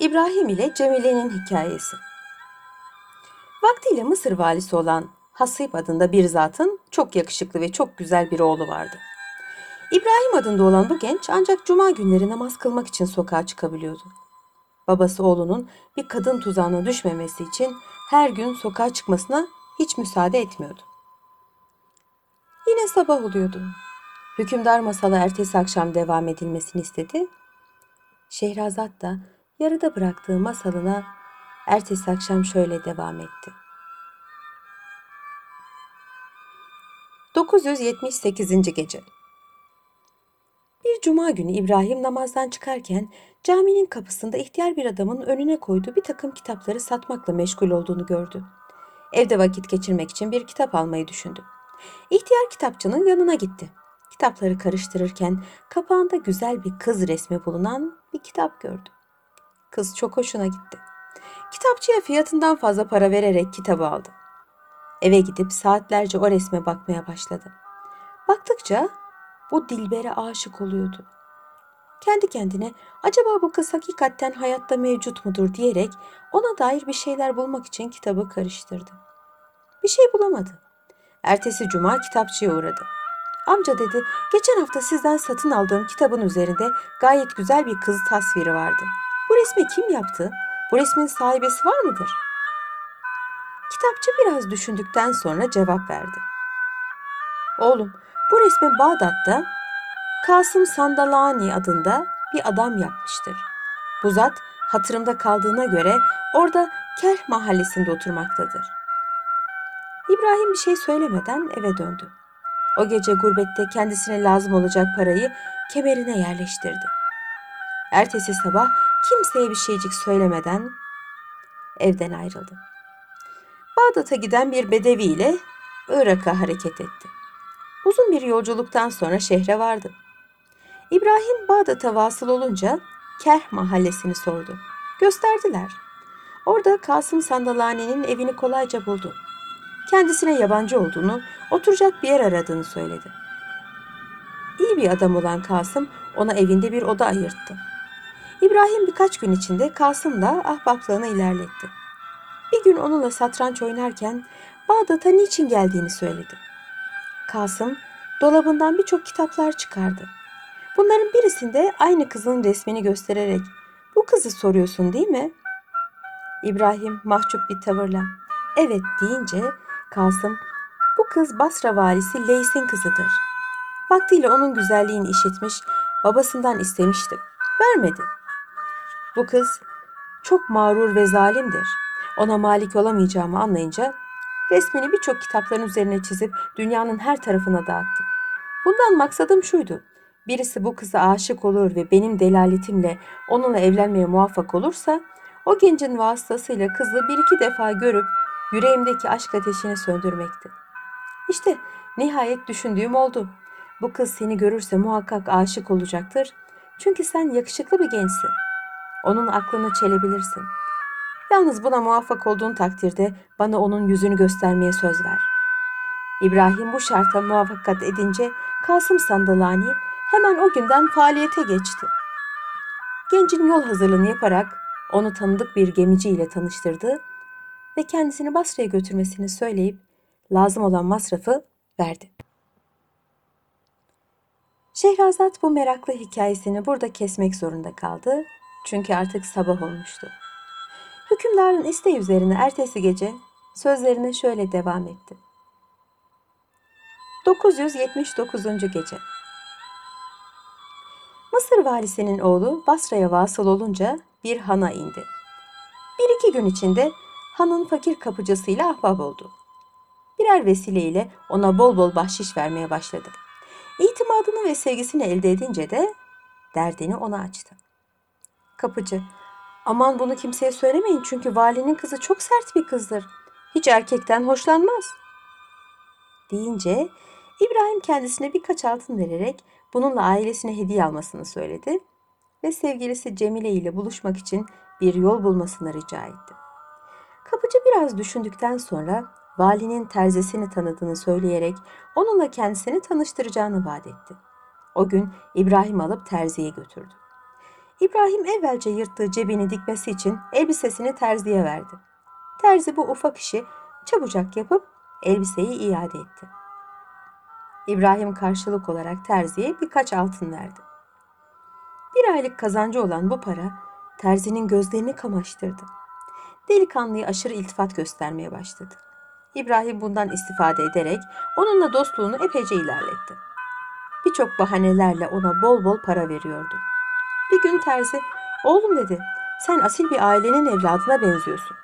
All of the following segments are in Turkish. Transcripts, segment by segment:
İbrahim ile Cemile'nin hikayesi. Vaktiyle Mısır valisi olan Hasip adında bir zatın çok yakışıklı ve çok güzel bir oğlu vardı. İbrahim adında olan bu genç ancak cuma günleri namaz kılmak için sokağa çıkabiliyordu. Babası oğlunun bir kadın tuzağına düşmemesi için her gün sokağa çıkmasına hiç müsaade etmiyordu. Yine sabah oluyordu. Hükümdar masalı ertesi akşam devam edilmesini istedi Şehrazat da yarıda bıraktığı masalına ertesi akşam şöyle devam etti. 978. gece. Bir cuma günü İbrahim namazdan çıkarken caminin kapısında ihtiyar bir adamın önüne koyduğu bir takım kitapları satmakla meşgul olduğunu gördü. Evde vakit geçirmek için bir kitap almayı düşündü. İhtiyar kitapçının yanına gitti. Kitapları karıştırırken kapağında güzel bir kız resmi bulunan bir kitap gördü. Kız çok hoşuna gitti. Kitapçıya fiyatından fazla para vererek kitabı aldı. Eve gidip saatlerce o resme bakmaya başladı. Baktıkça bu Dilber'e aşık oluyordu. Kendi kendine acaba bu kız hakikaten hayatta mevcut mudur diyerek ona dair bir şeyler bulmak için kitabı karıştırdı. Bir şey bulamadı. Ertesi cuma kitapçıya uğradı. Amca dedi, geçen hafta sizden satın aldığım kitabın üzerinde gayet güzel bir kız tasviri vardı. Resmi kim yaptı? Bu resmin sahibesi var mıdır? Kitapçı biraz düşündükten sonra cevap verdi. Oğlum, bu resmi Bağdat'ta Kasım Sandalani adında bir adam yapmıştır. Bu zat hatırımda kaldığına göre orada Kerh mahallesinde oturmaktadır. İbrahim bir şey söylemeden eve döndü. O gece gurbette kendisine lazım olacak parayı kemerine yerleştirdi. Ertesi sabah kimseye bir şeycik söylemeden evden ayrıldı. Bağdat'a giden bir bedevi ile Irak'a hareket etti. Uzun bir yolculuktan sonra şehre vardı. İbrahim Bağdat'a vasıl olunca Kerh mahallesini sordu. Gösterdiler. Orada Kasım Sandalani'nin evini kolayca buldu. Kendisine yabancı olduğunu, oturacak bir yer aradığını söyledi. İyi bir adam olan Kasım ona evinde bir oda ayırttı. İbrahim birkaç gün içinde Kasım'la ahbaplığını ilerletti. Bir gün onunla satranç oynarken Bağdat'a niçin geldiğini söyledi. Kasım dolabından birçok kitaplar çıkardı. Bunların birisinde aynı kızın resmini göstererek bu kızı soruyorsun değil mi? İbrahim mahcup bir tavırla evet deyince Kasım bu kız Basra valisi Leys'in kızıdır. Vaktiyle onun güzelliğini işitmiş, babasından istemiştim. Vermedi. Bu kız çok mağrur ve zalimdir. Ona malik olamayacağımı anlayınca resmini birçok kitapların üzerine çizip dünyanın her tarafına dağıttım. Bundan maksadım şuydu. Birisi bu kıza aşık olur ve benim delaletimle onunla evlenmeye muvaffak olursa o gencin vasıtasıyla kızı bir iki defa görüp yüreğimdeki aşk ateşini söndürmekti. İşte nihayet düşündüğüm oldu. Bu kız seni görürse muhakkak aşık olacaktır. Çünkü sen yakışıklı bir gençsin. Onun aklını çelebilirsin. Yalnız buna muvaffak olduğun takdirde bana onun yüzünü göstermeye söz ver. İbrahim bu şarta muvaffakat edince Kasım Sandalani hemen o günden faaliyete geçti. Gencin yol hazırlığını yaparak onu tanıdık bir gemici ile tanıştırdı ve kendisini Basra'ya götürmesini söyleyip lazım olan masrafı verdi. Şehrazat bu meraklı hikayesini burada kesmek zorunda kaldı çünkü artık sabah olmuştu. Hükümdarın isteği üzerine ertesi gece sözlerine şöyle devam etti. 979. gece Mısır valisinin oğlu Basra'ya vasıl olunca bir hana indi. Bir iki gün içinde hanın fakir kapıcısıyla ahbap oldu. Birer vesileyle ona bol bol bahşiş vermeye başladı. İtimadını ve sevgisini elde edince de derdini ona açtı. Kapıcı, aman bunu kimseye söylemeyin çünkü valinin kızı çok sert bir kızdır. Hiç erkekten hoşlanmaz. Deyince İbrahim kendisine birkaç altın vererek bununla ailesine hediye almasını söyledi ve sevgilisi Cemile ile buluşmak için bir yol bulmasını rica etti. Kapıcı biraz düşündükten sonra valinin terzesini tanıdığını söyleyerek onunla kendisini tanıştıracağını vaat etti. O gün İbrahim alıp terziye götürdü. İbrahim evvelce yırttığı cebini dikmesi için elbisesini terziye verdi. Terzi bu ufak işi çabucak yapıp elbiseyi iade etti. İbrahim karşılık olarak terziye birkaç altın verdi. Bir aylık kazancı olan bu para terzinin gözlerini kamaştırdı. Delikanlıya aşırı iltifat göstermeye başladı. İbrahim bundan istifade ederek onunla dostluğunu epeyce ilerletti. Birçok bahanelerle ona bol bol para veriyordu. Bir gün terzi, oğlum dedi, sen asil bir ailenin evladına benziyorsun.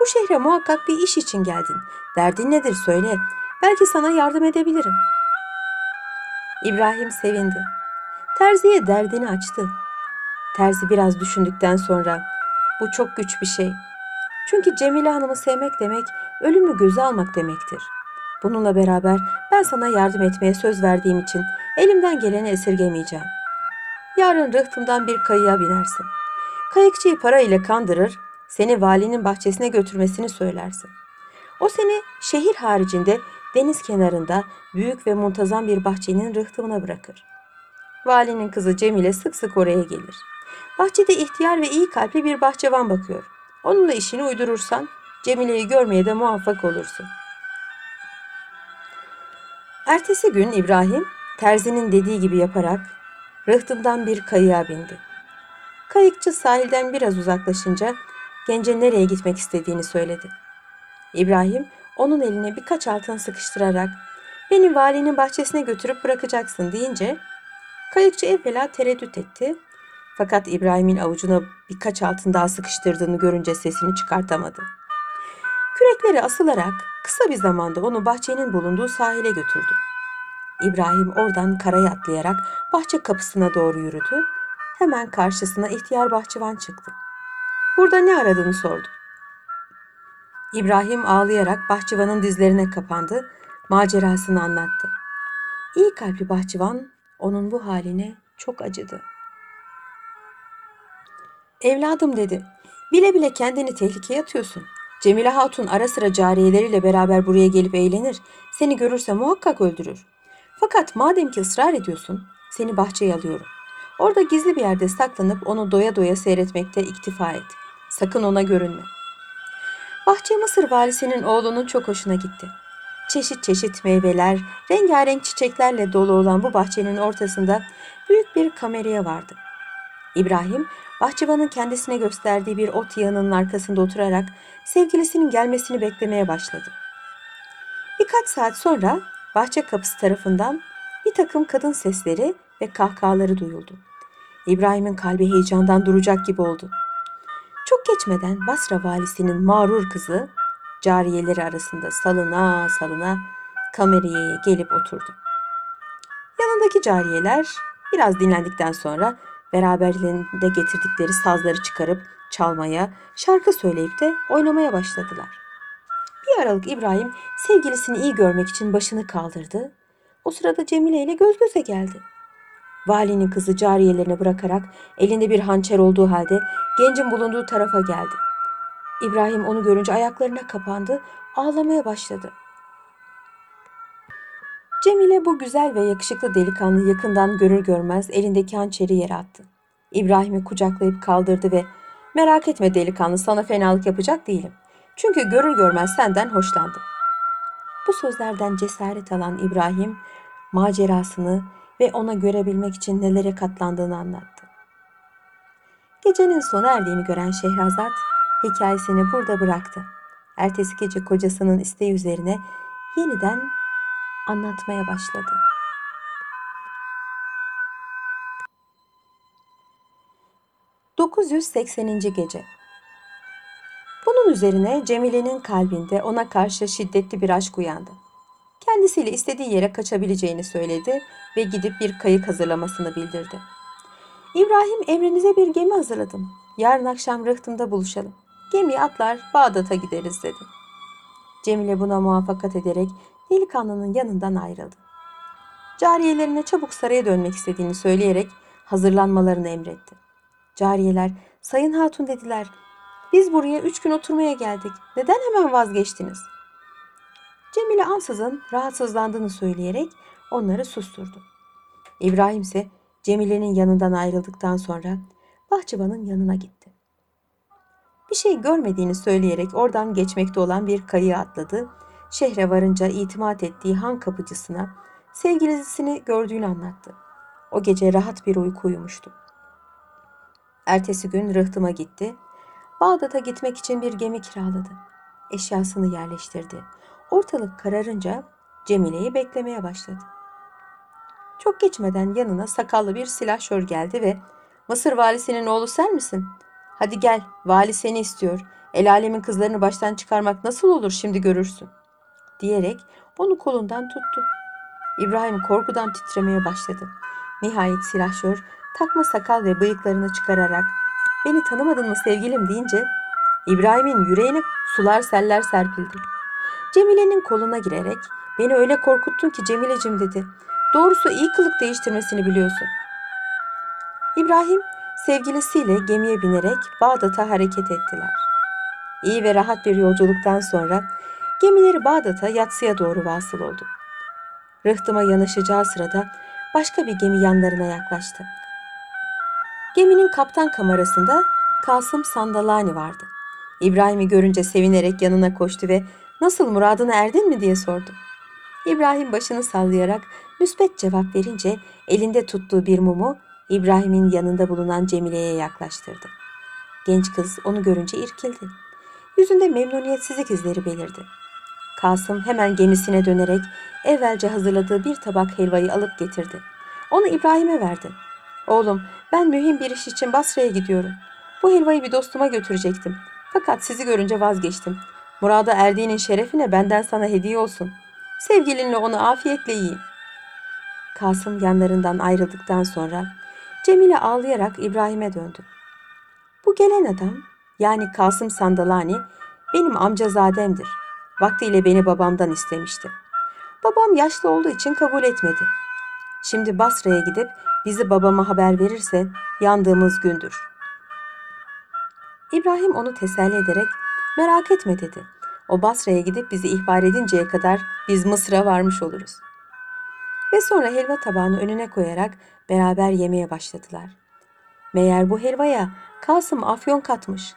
Bu şehre muhakkak bir iş için geldin. Derdin nedir söyle. Belki sana yardım edebilirim. İbrahim sevindi. Terziye derdini açtı. Terzi biraz düşündükten sonra bu çok güç bir şey. Çünkü Cemile Hanım'ı sevmek demek ölümü göze almak demektir. Bununla beraber ben sana yardım etmeye söz verdiğim için elimden geleni esirgemeyeceğim. Yarın rıhtımdan bir kayığa binersin. Kayıkçıyı para ile kandırır, seni valinin bahçesine götürmesini söylersin. O seni şehir haricinde deniz kenarında büyük ve muntazam bir bahçenin rıhtımına bırakır. Valinin kızı Cemile sık sık oraya gelir. Bahçede ihtiyar ve iyi kalpli bir bahçıvan bakıyor. Onunla işini uydurursan Cemile'yi görmeye de muvaffak olursun. Ertesi gün İbrahim terzinin dediği gibi yaparak rıhtımdan bir kayığa bindi. Kayıkçı sahilden biraz uzaklaşınca gence nereye gitmek istediğini söyledi. İbrahim onun eline birkaç altın sıkıştırarak beni valinin bahçesine götürüp bırakacaksın deyince kayıkçı evvela tereddüt etti. Fakat İbrahim'in avucuna birkaç altın daha sıkıştırdığını görünce sesini çıkartamadı. Kürekleri asılarak kısa bir zamanda onu bahçenin bulunduğu sahile götürdü. İbrahim oradan karaya atlayarak bahçe kapısına doğru yürüdü. Hemen karşısına ihtiyar bahçıvan çıktı. Burada ne aradığını sordu. İbrahim ağlayarak bahçıvanın dizlerine kapandı, macerasını anlattı. İyi kalpli bahçıvan onun bu haline çok acıdı. Evladım dedi, bile bile kendini tehlikeye atıyorsun. Cemile Hatun ara sıra cariyeleriyle beraber buraya gelip eğlenir, seni görürse muhakkak öldürür. Fakat madem ki ısrar ediyorsun, seni bahçeye alıyorum. Orada gizli bir yerde saklanıp onu doya doya seyretmekte iktifa et. Sakın ona görünme. Bahçe Mısır valisinin oğlunun çok hoşuna gitti. Çeşit çeşit meyveler, rengarenk çiçeklerle dolu olan bu bahçenin ortasında büyük bir kameriye vardı. İbrahim, bahçıvanın kendisine gösterdiği bir ot yığınının arkasında oturarak sevgilisinin gelmesini beklemeye başladı. Birkaç saat sonra bahçe kapısı tarafından bir takım kadın sesleri ve kahkahaları duyuldu. İbrahim'in kalbi heyecandan duracak gibi oldu. Çok geçmeden Basra valisinin mağrur kızı cariyeleri arasında salına salına kameriyeye gelip oturdu. Yanındaki cariyeler biraz dinlendikten sonra beraberlerinde getirdikleri sazları çıkarıp çalmaya, şarkı söyleyip de oynamaya başladılar. Bir aralık İbrahim sevgilisini iyi görmek için başını kaldırdı. O sırada Cemile ile göz göze geldi. Valinin kızı cariyelerini bırakarak elinde bir hançer olduğu halde gencin bulunduğu tarafa geldi. İbrahim onu görünce ayaklarına kapandı, ağlamaya başladı. Cemile bu güzel ve yakışıklı delikanlı yakından görür görmez elindeki hançeri yere attı. İbrahim'i kucaklayıp kaldırdı ve merak etme delikanlı sana fenalık yapacak değilim. Çünkü görür görmez senden hoşlandım. Bu sözlerden cesaret alan İbrahim macerasını ve ona görebilmek için nelere katlandığını anlattı. Gecenin sona erdiğini gören Şehrazat hikayesini burada bıraktı. Ertesi gece kocasının isteği üzerine yeniden anlatmaya başladı. ...980. Gece Üzerine Cemile'nin kalbinde ona karşı şiddetli bir aşk uyandı. Kendisiyle istediği yere kaçabileceğini söyledi ve gidip bir kayık hazırlamasını bildirdi. İbrahim emrinize bir gemi hazırladım. Yarın akşam rıhtımda buluşalım. Gemiye atlar Bağdat'a gideriz dedi. Cemile buna muvaffakat ederek delikanlının yanından ayrıldı. Cariyelerine çabuk saraya dönmek istediğini söyleyerek hazırlanmalarını emretti. Cariyeler, Sayın Hatun dediler, biz buraya üç gün oturmaya geldik. Neden hemen vazgeçtiniz? Cemile ansızın rahatsızlandığını söyleyerek onları susturdu. İbrahim ise Cemile'nin yanından ayrıldıktan sonra bahçıvanın yanına gitti. Bir şey görmediğini söyleyerek oradan geçmekte olan bir kayığa atladı. Şehre varınca itimat ettiği han kapıcısına sevgilisini gördüğünü anlattı. O gece rahat bir uyku uyumuştu. Ertesi gün rıhtıma gitti. Bağdat'a gitmek için bir gemi kiraladı. Eşyasını yerleştirdi. Ortalık kararınca Cemile'yi beklemeye başladı. Çok geçmeden yanına sakallı bir silahşör geldi ve Mısır valisinin oğlu sen misin? Hadi gel, vali seni istiyor. El alemin kızlarını baştan çıkarmak nasıl olur şimdi görürsün. Diyerek onu kolundan tuttu. İbrahim korkudan titremeye başladı. Nihayet silahşör takma sakal ve bıyıklarını çıkararak beni tanımadın mı sevgilim deyince İbrahim'in yüreğine sular seller serpildi. Cemile'nin koluna girerek beni öyle korkuttun ki Cemile'cim dedi. Doğrusu iyi kılık değiştirmesini biliyorsun. İbrahim sevgilisiyle gemiye binerek Bağdat'a hareket ettiler. İyi ve rahat bir yolculuktan sonra gemileri Bağdat'a yatsıya doğru vasıl oldu. Rıhtıma yanaşacağı sırada başka bir gemi yanlarına yaklaştı. Geminin kaptan kamerasında Kasım Sandalani vardı. İbrahim'i görünce sevinerek yanına koştu ve nasıl muradına erdin mi diye sordu. İbrahim başını sallayarak müspet cevap verince elinde tuttuğu bir mumu İbrahim'in yanında bulunan Cemile'ye yaklaştırdı. Genç kız onu görünce irkildi. Yüzünde memnuniyetsizlik izleri belirdi. Kasım hemen gemisine dönerek evvelce hazırladığı bir tabak helvayı alıp getirdi. Onu İbrahim'e verdi. Oğlum ben mühim bir iş için Basra'ya gidiyorum. Bu helvayı bir dostuma götürecektim. Fakat sizi görünce vazgeçtim. Murada erdiğinin şerefine benden sana hediye olsun. Sevgilinle onu afiyetle yiyin. Kasım yanlarından ayrıldıktan sonra Cemile ağlayarak İbrahim'e döndü. Bu gelen adam yani Kasım Sandalani benim amcazademdir. Vaktiyle beni babamdan istemişti. Babam yaşlı olduğu için kabul etmedi. Şimdi Basra'ya gidip bizi babama haber verirse yandığımız gündür. İbrahim onu teselli ederek merak etme dedi. O Basra'ya gidip bizi ihbar edinceye kadar biz Mısır'a varmış oluruz. Ve sonra helva tabağını önüne koyarak beraber yemeye başladılar. Meğer bu helvaya Kasım afyon katmış.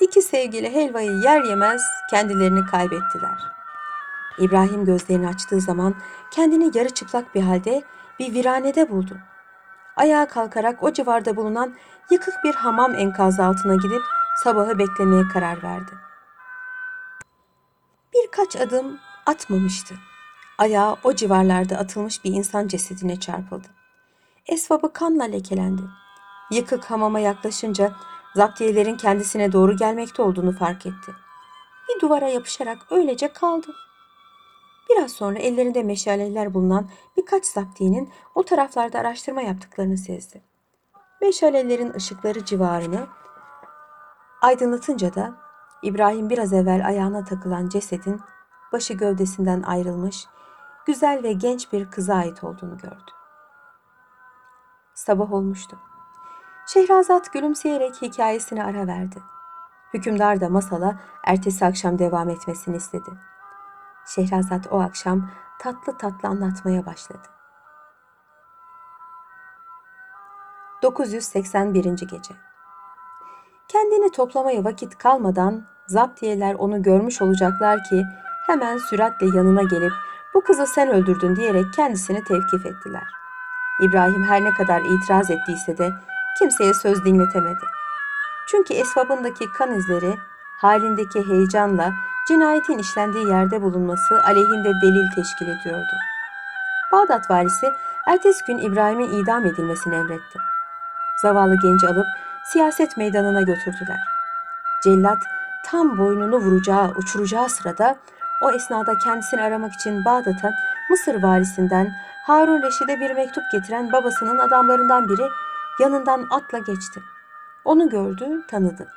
İki sevgili helvayı yer yemez kendilerini kaybettiler. İbrahim gözlerini açtığı zaman kendini yarı çıplak bir halde bir viranede buldu. Ayağa kalkarak o civarda bulunan yıkık bir hamam enkazı altına gidip sabahı beklemeye karar verdi. Birkaç adım atmamıştı. Ayağı o civarlarda atılmış bir insan cesedine çarpıldı. Esvabı kanla lekelendi. Yıkık hamama yaklaşınca zaptiyelerin kendisine doğru gelmekte olduğunu fark etti. Bir duvara yapışarak öylece kaldı. Biraz sonra ellerinde meşaleler bulunan birkaç zaptiyenin o taraflarda araştırma yaptıklarını sezdi. Meşalelerin ışıkları civarını aydınlatınca da İbrahim biraz evvel ayağına takılan cesedin başı gövdesinden ayrılmış, güzel ve genç bir kıza ait olduğunu gördü. Sabah olmuştu. Şehrazat gülümseyerek hikayesine ara verdi. Hükümdar da masala ertesi akşam devam etmesini istedi. Şehrazat o akşam tatlı tatlı anlatmaya başladı. 981. Gece Kendini toplamaya vakit kalmadan zaptiyeler onu görmüş olacaklar ki hemen süratle yanına gelip bu kızı sen öldürdün diyerek kendisini tevkif ettiler. İbrahim her ne kadar itiraz ettiyse de kimseye söz dinletemedi. Çünkü esvabındaki kan izleri halindeki heyecanla cinayetin işlendiği yerde bulunması aleyhinde delil teşkil ediyordu. Bağdat valisi ertesi gün İbrahim'in idam edilmesini emretti. Zavallı genci alıp siyaset meydanına götürdüler. Cellat tam boynunu vuracağı, uçuracağı sırada o esnada kendisini aramak için Bağdat'a Mısır valisinden Harun Reşid'e bir mektup getiren babasının adamlarından biri yanından atla geçti. Onu gördü, tanıdı.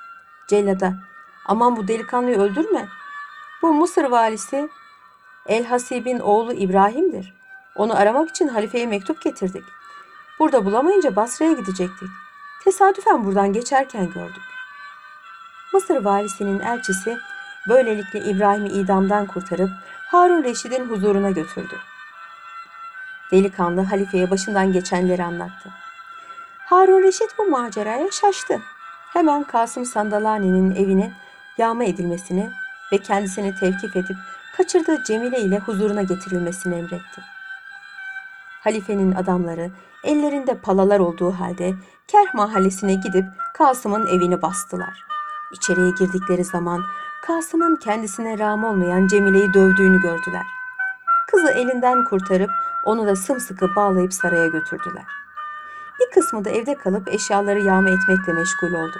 Cellada, aman bu delikanlıyı öldürme. Bu Mısır valisi El Hasib'in oğlu İbrahim'dir. Onu aramak için halifeye mektup getirdik. Burada bulamayınca Basra'ya gidecektik. Tesadüfen buradan geçerken gördük. Mısır valisinin elçisi böylelikle İbrahim'i idamdan kurtarıp Harun Reşid'in huzuruna götürdü. Delikanlı halifeye başından geçenleri anlattı. Harun Reşit bu maceraya şaştı. Hemen Kasım Sandalani'nin evinin yağma edilmesini ve kendisini tevkif edip kaçırdığı Cemile ile huzuruna getirilmesini emretti. Halifenin adamları ellerinde palalar olduğu halde Kerh mahallesine gidip Kasım'ın evini bastılar. İçeriye girdikleri zaman Kasım'ın kendisine rağm olmayan Cemile'yi dövdüğünü gördüler. Kızı elinden kurtarıp onu da sımsıkı bağlayıp saraya götürdüler. Bir kısmı da evde kalıp eşyaları yağma etmekle meşgul oldu.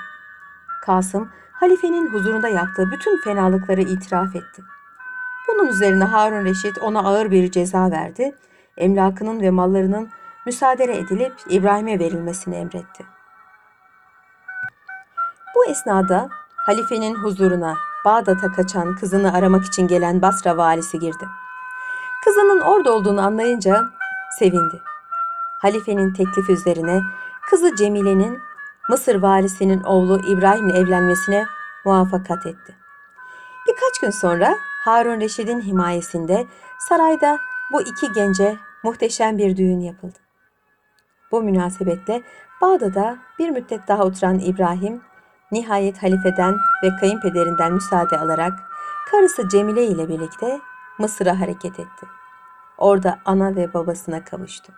Kasım, halifenin huzurunda yaptığı bütün fenalıkları itiraf etti. Bunun üzerine Harun Reşit ona ağır bir ceza verdi, emlakının ve mallarının müsaade edilip İbrahim'e verilmesini emretti. Bu esnada halifenin huzuruna Bağdat'a kaçan kızını aramak için gelen Basra valisi girdi. Kızının orada olduğunu anlayınca sevindi. Halifenin teklifi üzerine kızı Cemile'nin Mısır valisinin oğlu İbrahim'le evlenmesine muvaffakat etti. Birkaç gün sonra Harun Reşid'in himayesinde sarayda bu iki gence muhteşem bir düğün yapıldı. Bu münasebetle Bağdat'ta bir müddet daha oturan İbrahim, nihayet halifeden ve kayınpederinden müsaade alarak karısı Cemile ile birlikte Mısır'a hareket etti. Orada ana ve babasına kavuştu.